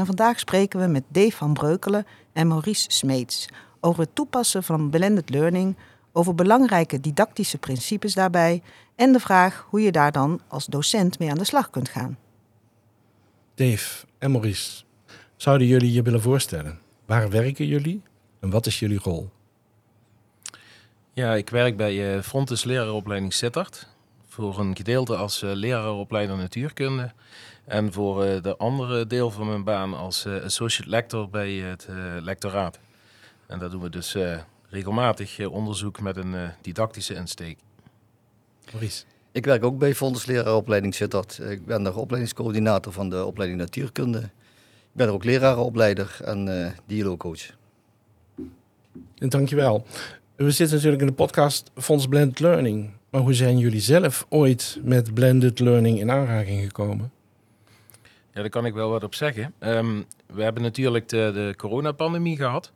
En vandaag spreken we met Dave van Breukelen en Maurice Smeets over het toepassen van blended learning, over belangrijke didactische principes daarbij en de vraag hoe je daar dan als docent mee aan de slag kunt gaan. Dave en Maurice, zouden jullie je willen voorstellen? Waar werken jullie en wat is jullie rol? Ja, ik werk bij uh, Frontis Lerarenopleiding Sittard. Voor een gedeelte als uh, lerarenopleider natuurkunde. En voor uh, de andere deel van mijn baan als associate lector bij het lectoraat. En dat doen we dus regelmatig onderzoek met een didactische insteek. Maurice? Ik werk ook bij Fonds Lerarenopleiding Sittard. Ik ben de opleidingscoördinator van de opleiding natuurkunde. Ik ben er ook lerarenopleider en uh, dialoogcoach. En dankjewel. We zitten natuurlijk in de podcast Fonds Blended Learning. Maar hoe zijn jullie zelf ooit met blended learning in aanraking gekomen? Ja, daar kan ik wel wat op zeggen. Um, we hebben natuurlijk de, de coronapandemie gehad.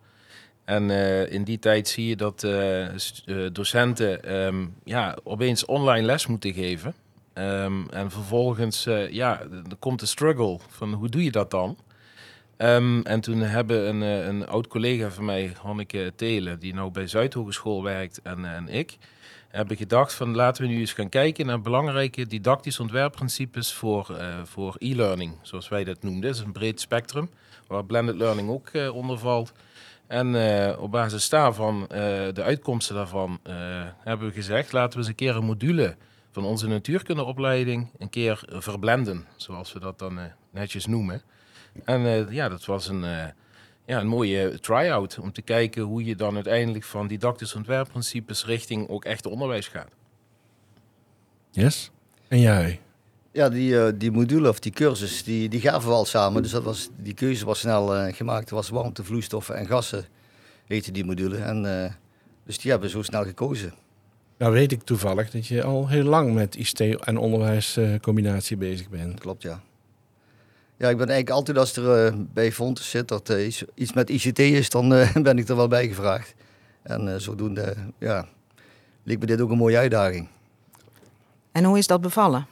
En uh, in die tijd zie je dat uh, docenten um, ja, opeens online les moeten geven. Um, en vervolgens ja, komt de struggle van hoe doe je dat dan? En toen hebben een, een oud collega van mij, Hanneke Telen, die nou bij Zuidhogeschool werkt, en, en ik, hebben gedacht van laten we nu eens gaan kijken naar belangrijke didactische ontwerpprincipes voor, uh, voor e-learning, zoals wij dat noemden. Dat is een breed spectrum, waar blended learning ook uh, onder valt. En uh, op basis daarvan, de uitkomsten daarvan, hebben we gezegd laten we eens een keer een module van onze natuurkundeopleiding een keer verblenden, zoals we dat dan netjes noemen. En ja, dat was een, ja, een mooie try-out om te kijken hoe je dan uiteindelijk van didactische ontwerpprincipes richting ook echt onderwijs gaat. Yes. En jij? Ja, die, uh, die module of die cursus, die, die gaven we al samen. Dus dat was, die keuze was snel gemaakt. Er was warmte, vloeistoffen en gassen, heette die module. En, dus die hebben we zo snel gekozen. Nou weet ik toevallig dat je al heel lang met ICT en onderwijscombinatie bezig bent. Klopt, ja. Ja, ik ben eigenlijk altijd als er uh, bij Fontes zit dat uh, iets, iets, met ICT is, dan uh, ben ik er wel bij gevraagd. En zodoende, ja, leek me dit ook een mooie uitdaging. En hoe is dat bevallen?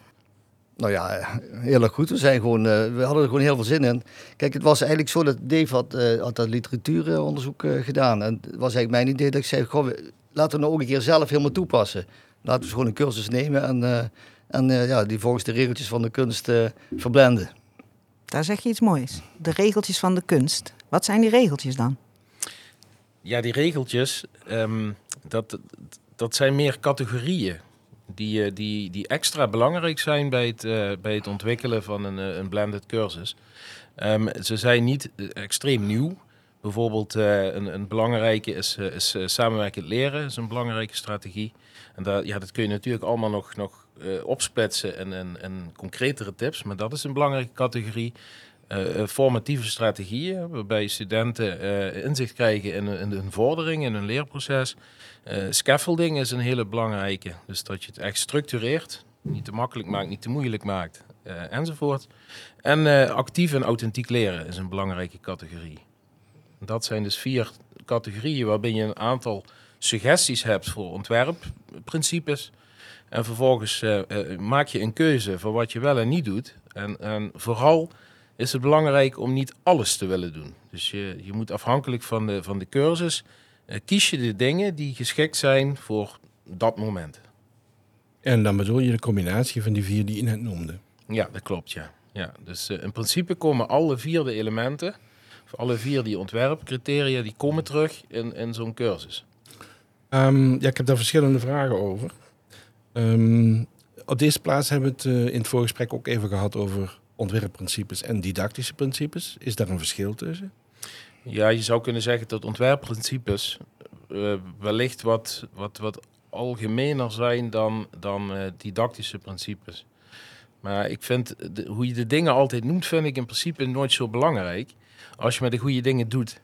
Nou ja, heel erg goed. We, zijn gewoon, we hadden er gewoon heel veel zin in. Kijk, het was eigenlijk zo dat Dave had, had dat literatuuronderzoek gedaan. En het was eigenlijk mijn idee dat ik zei, goh, laten we nou ook een keer zelf helemaal toepassen. Laten we gewoon een cursus nemen en, en ja, die volgens de regeltjes van de kunst verblenden. Daar zeg je iets moois. De regeltjes van de kunst. Wat zijn die regeltjes dan? Ja, die regeltjes, um, dat, dat zijn meer categorieën. Die, die, die extra belangrijk zijn bij het, uh, bij het ontwikkelen van een, een blended cursus. Um, ze zijn niet extreem nieuw. Bijvoorbeeld uh, een, een belangrijke is, uh, is samenwerkend leren, is een belangrijke strategie. En daar, ja, dat kun je natuurlijk allemaal nog, nog opsplitsen en, en, en, concretere tips. Maar dat is een belangrijke categorie. Formatieve strategieën, waarbij studenten inzicht krijgen in, in hun vordering, in hun leerproces. scaffolding is een hele belangrijke. Dus dat je het echt structureert, niet te makkelijk maakt, niet te moeilijk maakt, enzovoort. En actief en authentiek leren is een belangrijke categorie. Dat zijn dus vier categorieën waarbij je een aantal suggesties hebt voor ontwerpprincipes. En vervolgens uh, uh, maak je een keuze voor wat je wel en niet doet. En, en, vooral is het belangrijk om niet alles te willen doen. Dus je, je moet afhankelijk van de, van de cursus, uh, kies je de dingen die geschikt zijn voor dat moment. En dan bedoel je de combinatie van die vier die je net noemde? Ja, dat klopt, ja. ja dus in principe komen alle vier de elementen, alle vier die ontwerpcriteria, die komen terug in, in zo'n cursus. Um, ja, ik heb daar verschillende vragen over. Um, op deze plaats hebben we het uh, in het voorgesprek ook even gehad over ontwerpprincipes en didactische principes. Is daar een verschil tussen? Ja, je zou kunnen zeggen dat ontwerpprincipes uh, wellicht wat, wat, wat algemener zijn dan, dan uh, didactische principes. Maar ik vind, de, hoe je de dingen altijd noemt, vind ik in principe nooit zo belangrijk. als je met de goede dingen doet.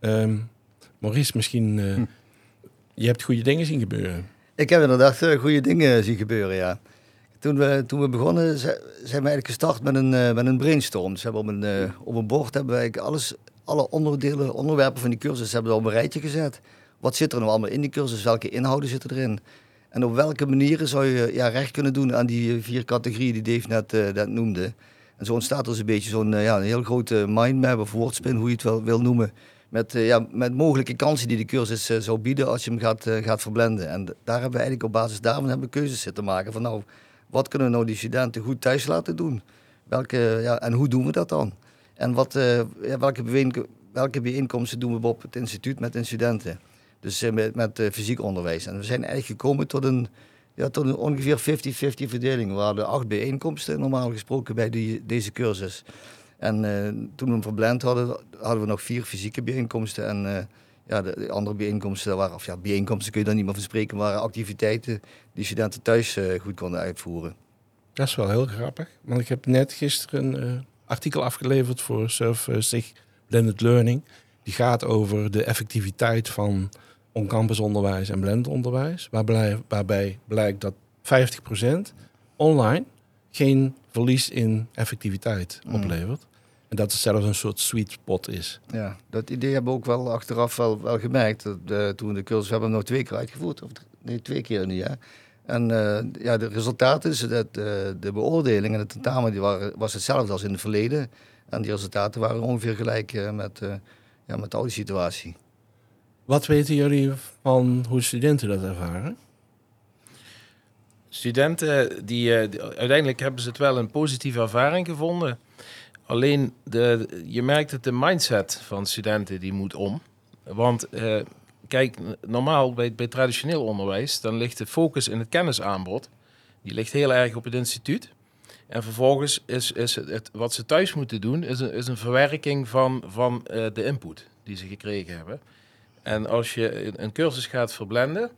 Ehm, Maurice, misschien... eh, Hm. Je hebt goede dingen zien gebeuren. Ik heb inderdaad eh, goede dingen zien gebeuren, ja. Toen we, toen we begonnen zi- zijn we eigenlijk gestart met een, eh, met een brainstorm. Dus we hebben op een, op een bord hebben eigenlijk alles, alle onderdelen, onderwerpen van die cursus hebben we op een rijtje gezet. Wat zit er nou allemaal in die cursus? Welke inhouden zitten erin? En op welke manieren zou je ja, recht kunnen doen aan die vier categorieën die Dave net, eh, net noemde? En zo ontstaat dus een beetje zo'n eh, ja, een heel grote mindmap of woordspin, hoe je het wel wil noemen. Met, eh, ja, met mogelijke kansen die de cursus eh, zou bieden als je hem gaat, eh, gaat verblenden. En daar hebben we eigenlijk op basis daarvan hebben we keuzes zitten maken. Van nou, wat kunnen we nou die studenten goed thuis laten doen? Welke, ja, en hoe doen we dat dan? En wat, eh, ja, welke, welke bijeenkomsten doen we op het instituut met de studenten? Dus eh, met, met eh, fysiek onderwijs. En we zijn eigenlijk gekomen tot een, ja, tot een ongeveer 50-50 verdeling. We hadden acht bijeenkomsten normaal gesproken bij die, deze cursus. En eh, toen we hem verblend hadden, hadden we nog vier fysieke bijeenkomsten. En ja, de, de andere bijeenkomsten, waren, of ja, bijeenkomsten kun je daar niet meer van spreken, waren activiteiten die studenten thuis goed konden uitvoeren. Dat is wel heel grappig. Want ik heb net gisteren een artikel afgeleverd voor Surf Blended Learning. Die gaat over de effectiviteit van on-campus onderwijs en blended onderwijs. Waarbij, waarbij blijkt dat 50% online geen verlies in effectiviteit Mm. oplevert. En dat het zelfs een soort sweet spot is. Ja, dat idee hebben we ook wel achteraf wel, wel gemerkt. Dat, eh, toen we de cursus we hebben hem nog twee keer uitgevoerd. Of nee, twee keer nu, ja. En eh, ja, de resultaten, is dat, eh, de beoordeling en het tentamen die waren, was hetzelfde als in het verleden. En die resultaten waren ongeveer gelijk met, ja, met de oude situatie. Wat weten jullie van hoe studenten dat ervaren? Studenten, die, eh, die- uiteindelijk hebben ze het wel een positieve ervaring gevonden. Alleen, de, je merkt dat de mindset van studenten die moet om. Want eh, kijk, normaal bij, traditioneel onderwijs, dan ligt de focus in het kennisaanbod. Die ligt heel erg op het instituut. En vervolgens is, is het, het- wat ze thuis moeten doen, is een, is een verwerking van, van eh, de input die ze gekregen hebben. En als je een, cursus gaat verblenden,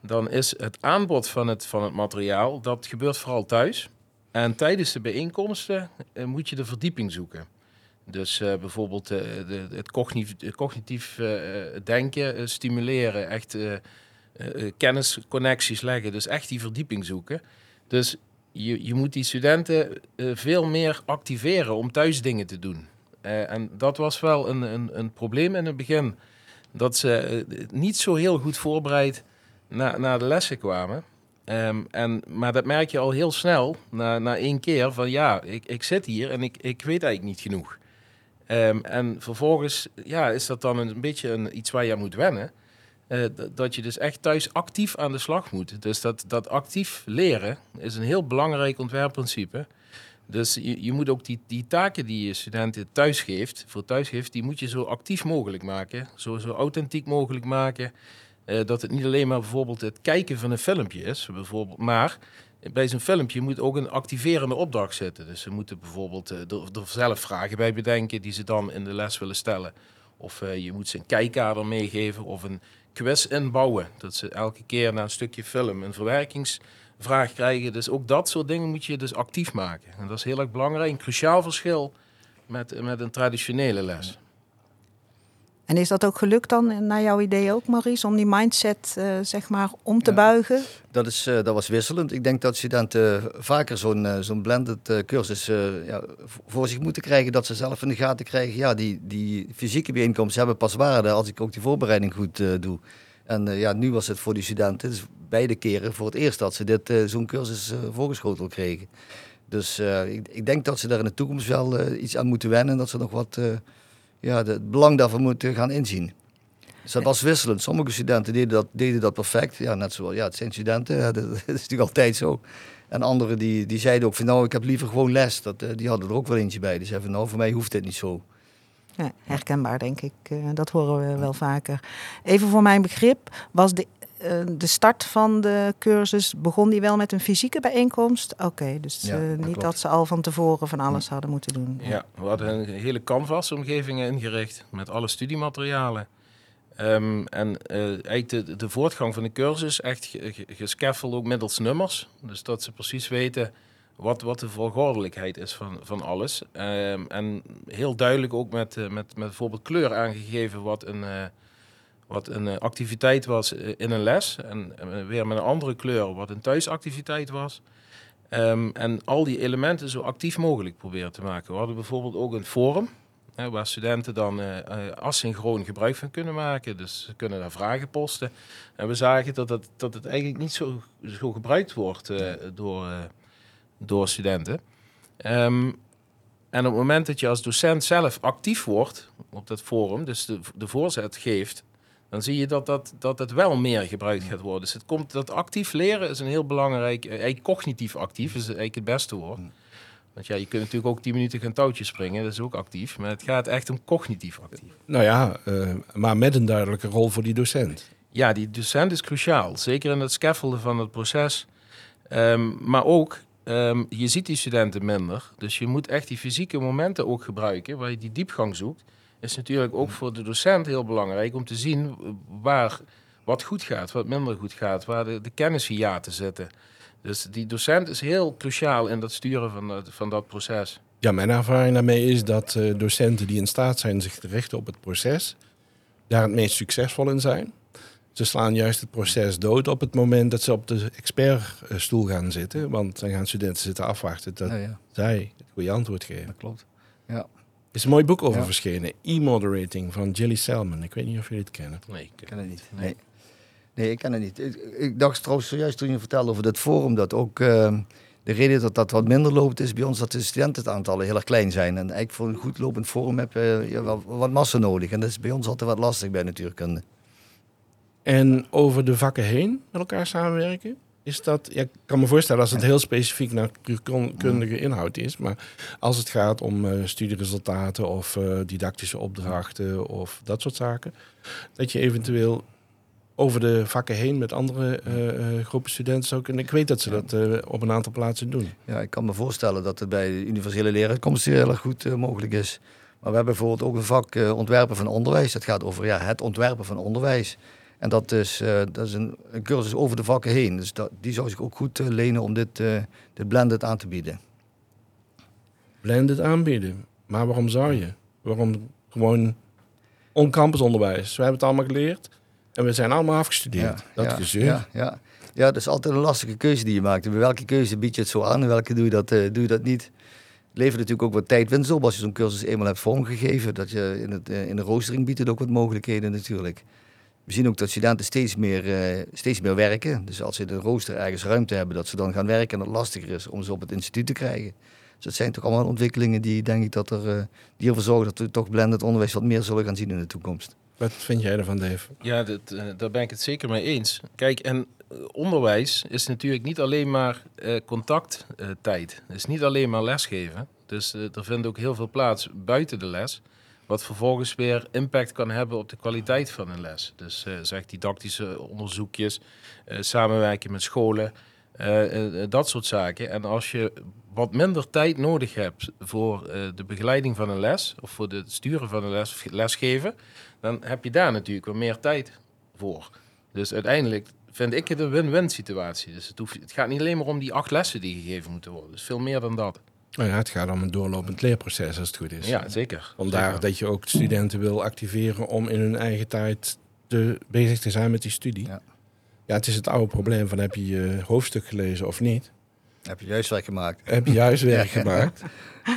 dan is het aanbod van het, van het materiaal, dat gebeurt vooral thuis. En tijdens de bijeenkomsten eh, moet je de verdieping zoeken. Dus eh, bijvoorbeeld eh, de, het cognitief, cognitief denken stimuleren, echt kennisconnecties leggen, dus echt die verdieping zoeken. Dus je, je moet die studenten veel meer activeren om thuis dingen te doen. En dat was wel een, een, een probleem in het begin. Dat ze eh, niet zo heel goed voorbereid naar, de lessen kwamen. Ehm, en, maar dat merk je al heel snel, na, na één keer, van ja, ik, ik zit hier en ik, ik weet eigenlijk niet genoeg. Ehm, en vervolgens ja, is dat dan een beetje een, iets waar je aan moet wennen. Eh, dat je dus echt thuis actief aan de slag moet. Dus dat, dat actief leren is een heel belangrijk ontwerpprincipe. Dus je, moet ook die, die taken die je studenten thuis geeft, voor thuis geeft, die moet je zo actief mogelijk maken. Zo, zo authentiek mogelijk maken. Eh, dat het niet alleen maar bijvoorbeeld het kijken van een filmpje is, bijvoorbeeld, maar bij zo'n filmpje moet ook een activerende opdracht zitten. Dus ze moeten bijvoorbeeld eh, er, er zelf vragen bij bedenken die ze dan in de les willen stellen. Of eh, je moet ze een kijkkader meegeven of een quiz inbouwen. Dat ze elke keer na een stukje film een verwerkingsvraag krijgen. Dus ook dat soort dingen moet je dus actief maken. En dat is heel erg belangrijk. Een cruciaal verschil met, met een traditionele les. En is dat ook gelukt dan, naar jouw idee ook, Maurice, om die mindset eh, zeg maar om te Ja. buigen? Dat, is, eh, dat was wisselend. Ik denk dat studenten vaker zo'n eh, zo'n blended eh, cursus eh, ja, voor zich moeten krijgen. Dat ze zelf in de gaten krijgen. Ja, die, die fysieke bijeenkomsten hebben pas waarde als ik ook die voorbereiding goed eh, doe. En eh, ja, nu was het voor die studenten dus beide keren voor het eerst dat ze dit, eh, zo'n cursus eh, voorgeschoteld kregen. Dus eh, ik, ik denk dat ze daar in de toekomst wel eh, iets aan moeten wennen. En dat ze nog wat eh, ja, de- het belang daarvan moeten gaan inzien. Dus dat was wisselend. Sommige studenten deden dat, deden dat perfect. Ja, net zoals, ja, het zijn studenten, ja, dat, dat is natuurlijk altijd zo. En anderen die, die zeiden ook van nou, ik heb liever gewoon les. Dat, eh, die hadden er ook wel eentje bij. Die zeiden van nou, voor mij hoeft dit niet zo. Ja, herkenbaar, denk ik. Eh, dat horen we wel vaker. Even voor mijn begrip, was de, de start van de cursus, begon die wel met een fysieke bijeenkomst? Oké, dus Ja, eh, niet klopt. dat ze al van tevoren van alles hadden moeten doen. Ja, we hadden een hele canvas-omgeving ingericht met alle studiematerialen. Ehm, en eh, eigenlijk de, de voortgang van de cursus echt ge- ge- gescaffeld ook middels nummers. Dus dat ze precies weten wat, wat de volgordelijkheid is van, van alles. Ehm, en heel duidelijk ook met, eh, met, met bijvoorbeeld kleur aangegeven wat een, eh, wat een eh, activiteit was eh, in een les. En eh, weer met een andere kleur wat een thuisactiviteit was. Ehm, en al die elementen zo actief mogelijk proberen te maken. We hadden bijvoorbeeld ook een forum. Hè, waar studenten dan eh, asynchroon gebruik van kunnen maken. Dus ze kunnen daar vragen posten. En we zagen dat het, dat het eigenlijk niet zo, zo gebruikt wordt door, door studenten. Ehm, en op het moment dat je als docent zelf actief wordt op dat forum, dus de, de voorzet geeft, dan zie je dat, dat, dat het wel meer gebruikt gaat worden. Dus het komt, dat actief leren is een heel belangrijk, eh, eigenlijk cognitief actief is eigenlijk het beste woord. Want ja, je kunt natuurlijk ook 10 minuten gaan touwtjes springen, dat is ook actief. Maar het gaat echt om cognitief actief. Nou ja, eh, maar met een duidelijke rol voor die docent. Ja, die docent is cruciaal. Zeker in het scaffolden van het proces. Ehm, maar ook, ehm, je ziet die studenten minder. Dus je moet echt die fysieke momenten ook gebruiken, waar je die diepgang zoekt. Is natuurlijk ook voor de docent heel belangrijk om te zien waar wat goed gaat, wat minder goed gaat, waar de, de kennishiaten zitten. Dus die docent is heel cruciaal in dat sturen van dat, van dat proces. Ja, mijn ervaring daarmee is dat eh, docenten die in staat zijn zich te richten op het proces, daar het meest succesvol in zijn. Ze slaan juist het proces dood op het moment dat ze op de expertstoel gaan zitten. Want dan gaan studenten zitten afwachten dat Ja, ja, zij het goede antwoord geven. dat klopt. Er is een mooi boek over Ja. verschenen. E-moderating van Jilly Selman. Ik weet niet of jullie het kennen. Nee, Ik ken het niet. Nee. Nee, ik ken het niet. Ik, ik dacht trouwens zojuist toen je vertelde over dat forum, dat ook eh, de reden dat dat wat minder loopt is bij ons dat de studentaantallen heel erg klein zijn. En eigenlijk voor een goed lopend forum heb je ja, wel wat massa nodig. En dat is bij ons altijd wat lastig bij natuurkunde. En over de vakken heen met elkaar samenwerken. Is dat, ja, ik kan me voorstellen als het heel specifiek naar natuurkundige inhoud is. Maar als het gaat om eh, studieresultaten of eh, didactische opdrachten of dat soort zaken. Dat je eventueel over de vakken heen met andere eh, groepen studenten zou kunnen. Ik weet dat ze dat op een aantal plaatsen doen. Ja, ik kan me voorstellen dat het bij de universele leraarkomst heel erg goed mogelijk is. Maar we hebben bijvoorbeeld ook een vak ontwerpen van onderwijs. Dat gaat over ja, het ontwerpen van onderwijs. En dat is, eh, dat is een, een cursus over de vakken heen. Dus dat, die zou zich ook goed eh, lenen om dit, eh dit blended aan te bieden. Blended aanbieden. Maar waarom zou je? Waarom gewoon on-campus onderwijs? We hebben het allemaal geleerd en we zijn allemaal afgestudeerd. dat ja, gezeur. Ja, ja. ja, dat is altijd een lastige keuze die je maakt. Bij welke keuze bied je het zo aan en welke doe je dat, doe je dat niet? Levert natuurlijk ook wat tijdwinst op als je zo'n cursus eenmaal hebt vormgegeven. Dat je in, het, in de roostering biedt het ook wat mogelijkheden natuurlijk. We zien ook dat studenten steeds meer, eh, steeds meer werken. Dus als ze in de rooster ergens ruimte hebben, dat ze dan gaan werken en dat lastiger is om ze op het instituut te krijgen. Dus dat zijn toch allemaal ontwikkelingen die denk ik dat er, eh, die ervoor zorgen dat we toch blended onderwijs wat meer zullen gaan zien in de toekomst. Wat vind jij ervan, Dave? Ja, dat, eh, daar ben ik het zeker mee eens. Kijk, en onderwijs is natuurlijk niet alleen maar eh, contacttijd. Het is niet alleen maar lesgeven. Dus er vindt ook heel veel plaats buiten de les. Wat vervolgens weer impact kan hebben op de kwaliteit van een les. Dus eh, zeg didactische onderzoekjes, eh, samenwerken met scholen, eh, dat soort zaken. En als je wat minder tijd nodig hebt voor de begeleiding van een les, of voor het sturen van een les, of lesgeven, dan heb je daar natuurlijk wel meer tijd voor. Dus uiteindelijk vind ik het een win-win situatie. Dus het, hoeft, het gaat niet alleen maar om die acht lessen die gegeven moeten worden. Het is veel meer dan dat. Nou ja, het gaat om een doorlopend leerproces als het goed is. Ja, zeker. Vandaar Zeker. dat je ook studenten wil activeren om in hun eigen tijd te, bezig te zijn met die studie. Ja. Ja. het is het oude probleem van heb je je hoofdstuk gelezen of niet? Heb je juist werk gemaakt? Heb je juist werk Ja. gemaakt?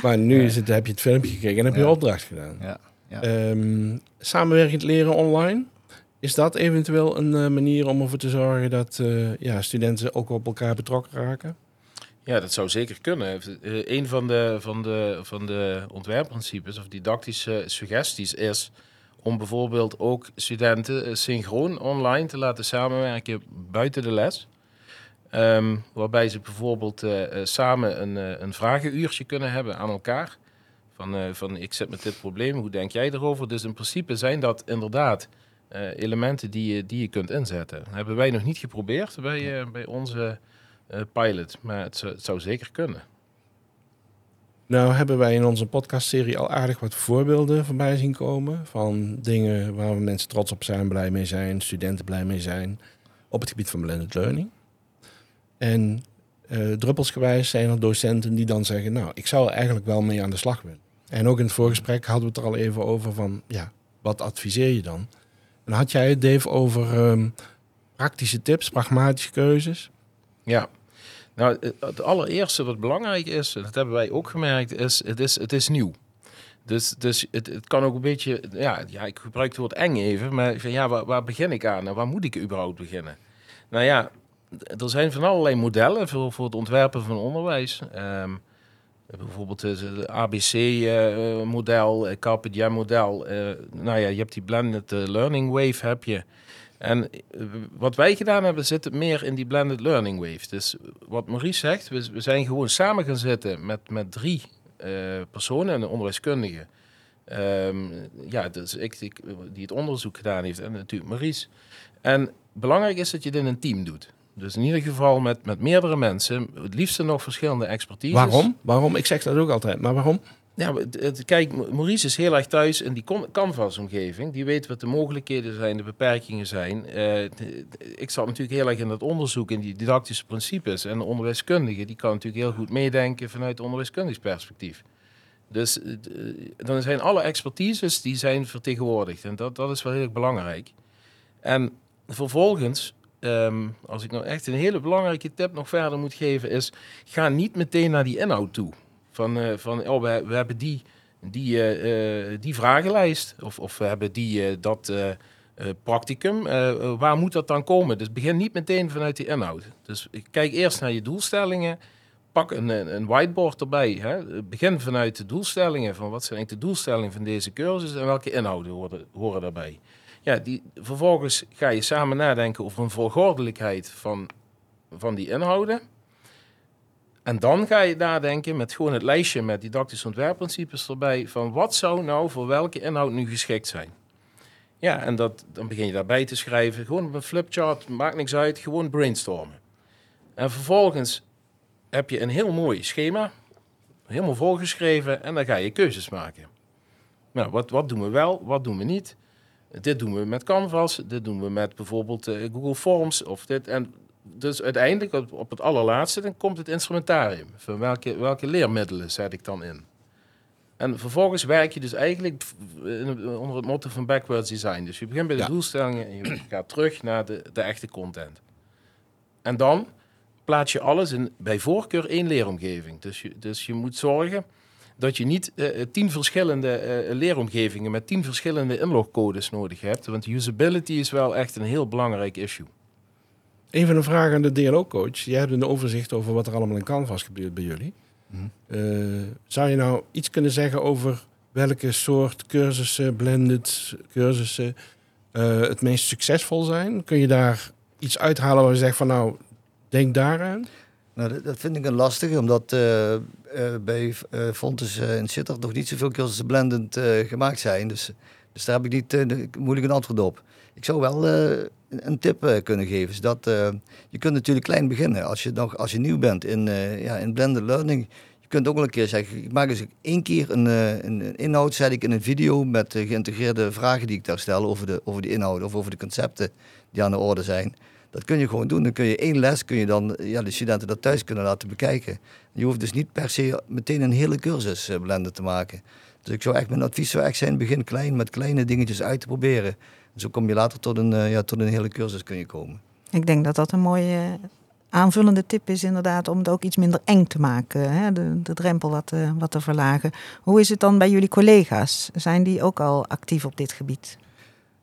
Maar nu is het, heb je het filmpje gekeken en heb je Ja. opdracht gedaan. Ja. Ja. Ehm, samenwerkend leren online. Is dat eventueel een eh, manier om ervoor te zorgen dat eh, ja, studenten ook op elkaar betrokken raken? Ja, dat zou zeker kunnen. Eh, een van de, van, de, van de ontwerpprincipes of didactische suggesties is om bijvoorbeeld ook studenten eh, synchroon online te laten samenwerken buiten de les. Ehm, waarbij ze bijvoorbeeld eh, samen een, een vragenuurtje kunnen hebben aan elkaar. Van, van ik zit met dit probleem, hoe denk jij erover? Dus in principe zijn dat inderdaad elementen die je, die je kunt inzetten. Dat hebben wij nog niet geprobeerd bij, bij onze pilot, maar het zou, zeker kunnen. Nou hebben wij in onze podcastserie al aardig wat voorbeelden voorbij zien komen. Van dingen waar we mensen trots op zijn, blij mee zijn, studenten blij mee zijn. Op het gebied van blended learning. En eh, eh, druppelsgewijs zijn er docenten die dan zeggen, nou, ik zou er eigenlijk wel mee aan de slag willen. En ook in het voorgesprek hadden we het er al even over van, ja, wat adviseer je dan? En had jij het, Dave, over ehm, praktische tips, pragmatische keuzes? Ja. Nou, het- het allereerste wat belangrijk is, dat hebben wij ook gemerkt, is het is, het is nieuw. Dus, dus het, het kan ook een beetje, ja, ja, ik gebruik het woord eng even, maar van, ja, waar, waar begin ik aan en waar moet ik überhaupt beginnen? Nou ja, er zijn van allerlei modellen voor, voor het ontwerpen van onderwijs. Ehm, bijvoorbeeld het ABC-model, uh, Carpe Diem-model. eh, nou ja, je hebt die blended eh, learning wave, heb je. En eh, wat wij gedaan hebben, zit meer in die blended learning wave. Dus wat Maurice zegt, we, zijn gewoon samen gaan zitten met, met drie eh, personen, een onderwijskundige. Ehm, ja, dus ik, die het onderzoek gedaan heeft en natuurlijk Maurice. En belangrijk is dat je het in een team doet. Dus in ieder geval met, met meerdere mensen, het liefste nog verschillende expertises. Waarom? Waarom? Ik zeg dat ook altijd, maar waarom? Ja, het- kijk, Maurice is heel erg thuis in die canvas-omgeving. Die weet wat de mogelijkheden zijn, de beperkingen zijn. Eh, ik zat natuurlijk heel erg in dat onderzoek, in die didactische principes. En de onderwijskundige, die kan natuurlijk heel goed meedenken vanuit onderwijskundigs perspectief. Dus eh, eh, dan zijn alle expertises die zijn vertegenwoordigd. En dat, dat is wel heel erg belangrijk. En vervolgens, ehm, als ik nou echt een hele belangrijke tip nog verder moet geven, is ga niet meteen naar die inhoud toe. Van, eh, van oh, we, hebben die, die, eh, eh, die vragenlijst of, of we hebben die, dat practicum. Waar moet dat dan komen? Dus begin niet meteen vanuit die inhoud. Dus kijk eerst naar je doelstellingen. Pak een, een whiteboard erbij. Hè. Begin vanuit de doelstellingen. Van wat zijn de doelstellingen van deze cursus en welke inhouden horen, horen daarbij. Ja, die, vervolgens ga je samen nadenken over een volgordelijkheid van, van die inhouden. En dan ga je nadenken met gewoon het lijstje met didactische ontwerpprincipes erbij. Van wat zou nou voor welke inhoud nu geschikt zijn. Ja, en dat, dan begin je daarbij te schrijven. Gewoon op een flipchart, maakt niks uit. Gewoon brainstormen. En vervolgens heb je een heel mooi schema. Helemaal volgeschreven. En dan ga je keuzes maken. Nou, wat, wat doen we wel, wat doen we niet? Dit doen we met Canvas. Dit doen we met bijvoorbeeld eh, Google Forms. Of dit. En dus uiteindelijk op, op het allerlaatste, dan komt het instrumentarium. Van welke, welke leermiddelen zet ik dan in? En vervolgens werk je dus eigenlijk onder het motto van backwards design. Dus je begint bij de Ja. doelstellingen en je gaat terug naar de, de echte content. En dan plaats je alles in bij voorkeur één leeromgeving. Dus je, dus je moet zorgen dat je niet eh, tien verschillende eh, leeromgevingen met tien verschillende inlogcodes nodig hebt. Want usability is wel echt een heel belangrijk issue. Even een vraag aan de DLO-coach. Jij hebt een overzicht over wat er allemaal in Canvas gebeurt bij jullie. Mhm. Eh, zou je nou iets kunnen zeggen over welke soort cursussen, blended cursussen, eh, het meest succesvol zijn? Kun je daar iets uithalen waar je zegt van nou, denk daaraan? Nou, dat, vind ik een lastige, omdat eh, bij eh Fontes in Sittard nog niet zoveel cursussen blendend gemaakt zijn. Dus, dus daar heb ik niet de- moeilijk een antwoord op. Ik zou wel eh, een, tip eh, kunnen geven. Is dat, eh, je kunt natuurlijk klein beginnen. Als je, nog, als je nieuw bent in, ja, in blended learning, je kunt ook wel een keer zeggen, ik maak eens één keer een, een, inhoud, zet ik in een video met geïntegreerde vragen die ik daar stel over de, over de inhoud of over de concepten die aan de orde zijn. Dat kun je gewoon doen. Dan kun je één les, kun je dan ja, de studenten dat thuis kunnen laten bekijken. Je hoeft dus niet per se meteen een hele cursus blenden te maken. Dus ik zou echt, mijn advies zou echt zijn, begin klein met kleine dingetjes uit te proberen. Zo kom je later tot een, eh, ja, tot een hele cursus kun je komen. Ik denk dat dat een mooie eh, aanvullende tip is inderdaad om het ook iets minder eng te maken. Hè? De, de drempel wat, eh, wat te verlagen. Hoe is het dan bij jullie collega's? Zijn die ook al actief op dit gebied?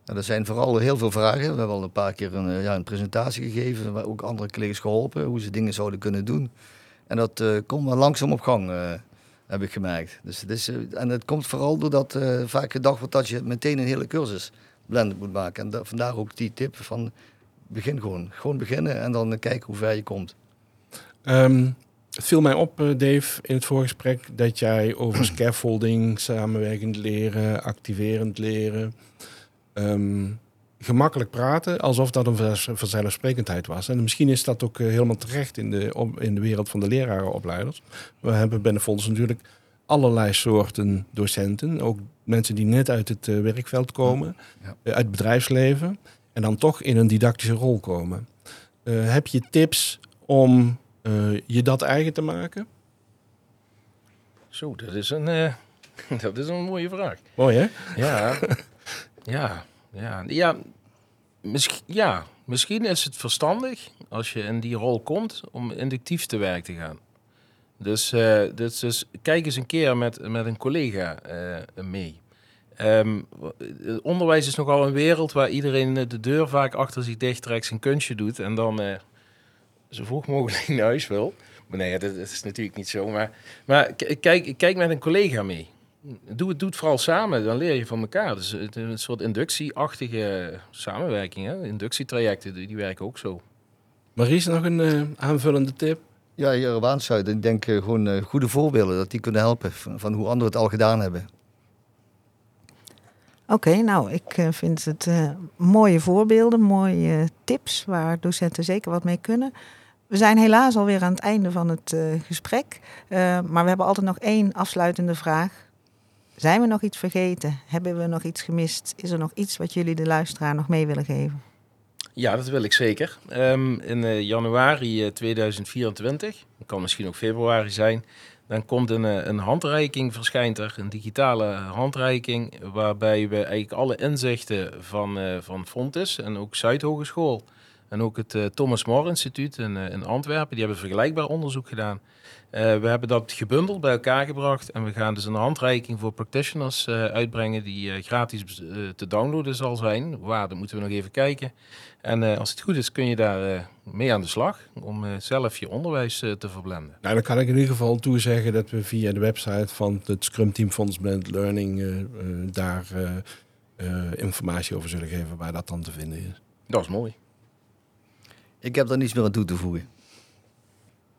Nou, er zijn vooral heel veel vragen. We hebben al een paar keer een, ja, een presentatie gegeven, maar ook andere collega's geholpen hoe ze dingen zouden kunnen doen. En dat komt wel langzaam op gang, heb ik gemerkt. Dus het is, en het komt vooral doordat vaak gedacht wordt dat je meteen een hele cursus blended moet maken. En da- vandaar ook die tip van begin gewoon. Gewoon beginnen en dan kijken hoe ver je komt. Ehm, het viel mij op, eh, Dave, in het voorgesprek dat jij over scaffolding, samenwerkend leren, activerend leren, ehm, gemakkelijk praten, alsof dat een vanzelf- vanzelfsprekendheid was. En misschien is dat ook eh, helemaal terecht in de, in de wereld van de lerarenopleiders. We hebben bij Fonds natuurlijk allerlei soorten docenten, ook mensen die net uit het eh, werkveld komen, Ja. eh, uit het bedrijfsleven, en dan toch in een didactische rol komen. Eh, heb je tips om je dat eigen te maken? Zo, dat is een, dat is een mooie vraag. Mooi hè? Ja, ja, ja, ja, misschien, ja, misschien is het verstandig als je in die rol komt om inductief te werk te gaan. Dus, eh, dus, dus kijk eens een keer met, met een collega eh, mee. Ehm, het onderwijs is nogal een wereld waar iedereen de deur vaak achter zich dicht trekt, zijn kunstje doet en dan eh, zo vroeg mogelijk naar huis wil. Maar nee, dat, is natuurlijk niet zo. Maar, maar kijk, kijk met een collega mee. Doe het, doe het vooral samen, dan leer je van elkaar. Dus het een soort inductieachtige samenwerking. Inductietrajecten, die, die werken ook zo. Maries, nog een eh, aanvullende tip? Ja, hier op. Ik denk eh, gewoon eh, goede voorbeelden, dat die kunnen helpen van, hoe anderen het al gedaan hebben. Oké, nou, ik eh, vind het mooie voorbeelden, mooie tips waar docenten zeker wat mee kunnen. We zijn helaas alweer aan het einde van het gesprek, maar we hebben altijd nog één afsluitende vraag. Zijn we nog iets vergeten? Hebben we nog iets gemist? Is er nog iets wat jullie de luisteraar nog mee willen geven? Ja, dat wil ik zeker. Ehm, in eh, januari eh, 2024, het kan misschien ook februari zijn, dan komt een, eh, een handreiking, verschijnt er, een digitale handreiking, waarbij we eigenlijk alle inzichten van, eh van Fontes en ook Zuidhogeschool en ook het eh, Thomas More Instituut in, eh, in Antwerpen, die hebben vergelijkbaar onderzoek gedaan. Eh, we hebben dat gebundeld bij elkaar gebracht en we gaan dus een handreiking voor practitioners uitbrengen die gratis te downloaden zal zijn. Waar, dat moeten we nog even kijken. En als het goed is kun je daar mee aan de slag om zelf je onderwijs te verblenden. Nou, dan kan ik in ieder geval toezeggen dat we via de website van het Scrum Team Fonds Blended Learning daar informatie over zullen geven waar dat dan te vinden is. Dat is mooi. Ik heb daar niets meer aan toe te voegen.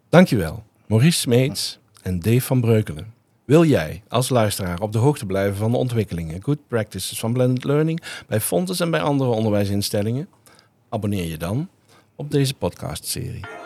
Dankjewel, Maurice Smeets en Dave van Breukelen. Wil jij als luisteraar op de hoogte blijven van de ontwikkelingen, good practices van blended learning bij Fontes en bij andere onderwijsinstellingen? Abonneer je dan op deze podcastserie.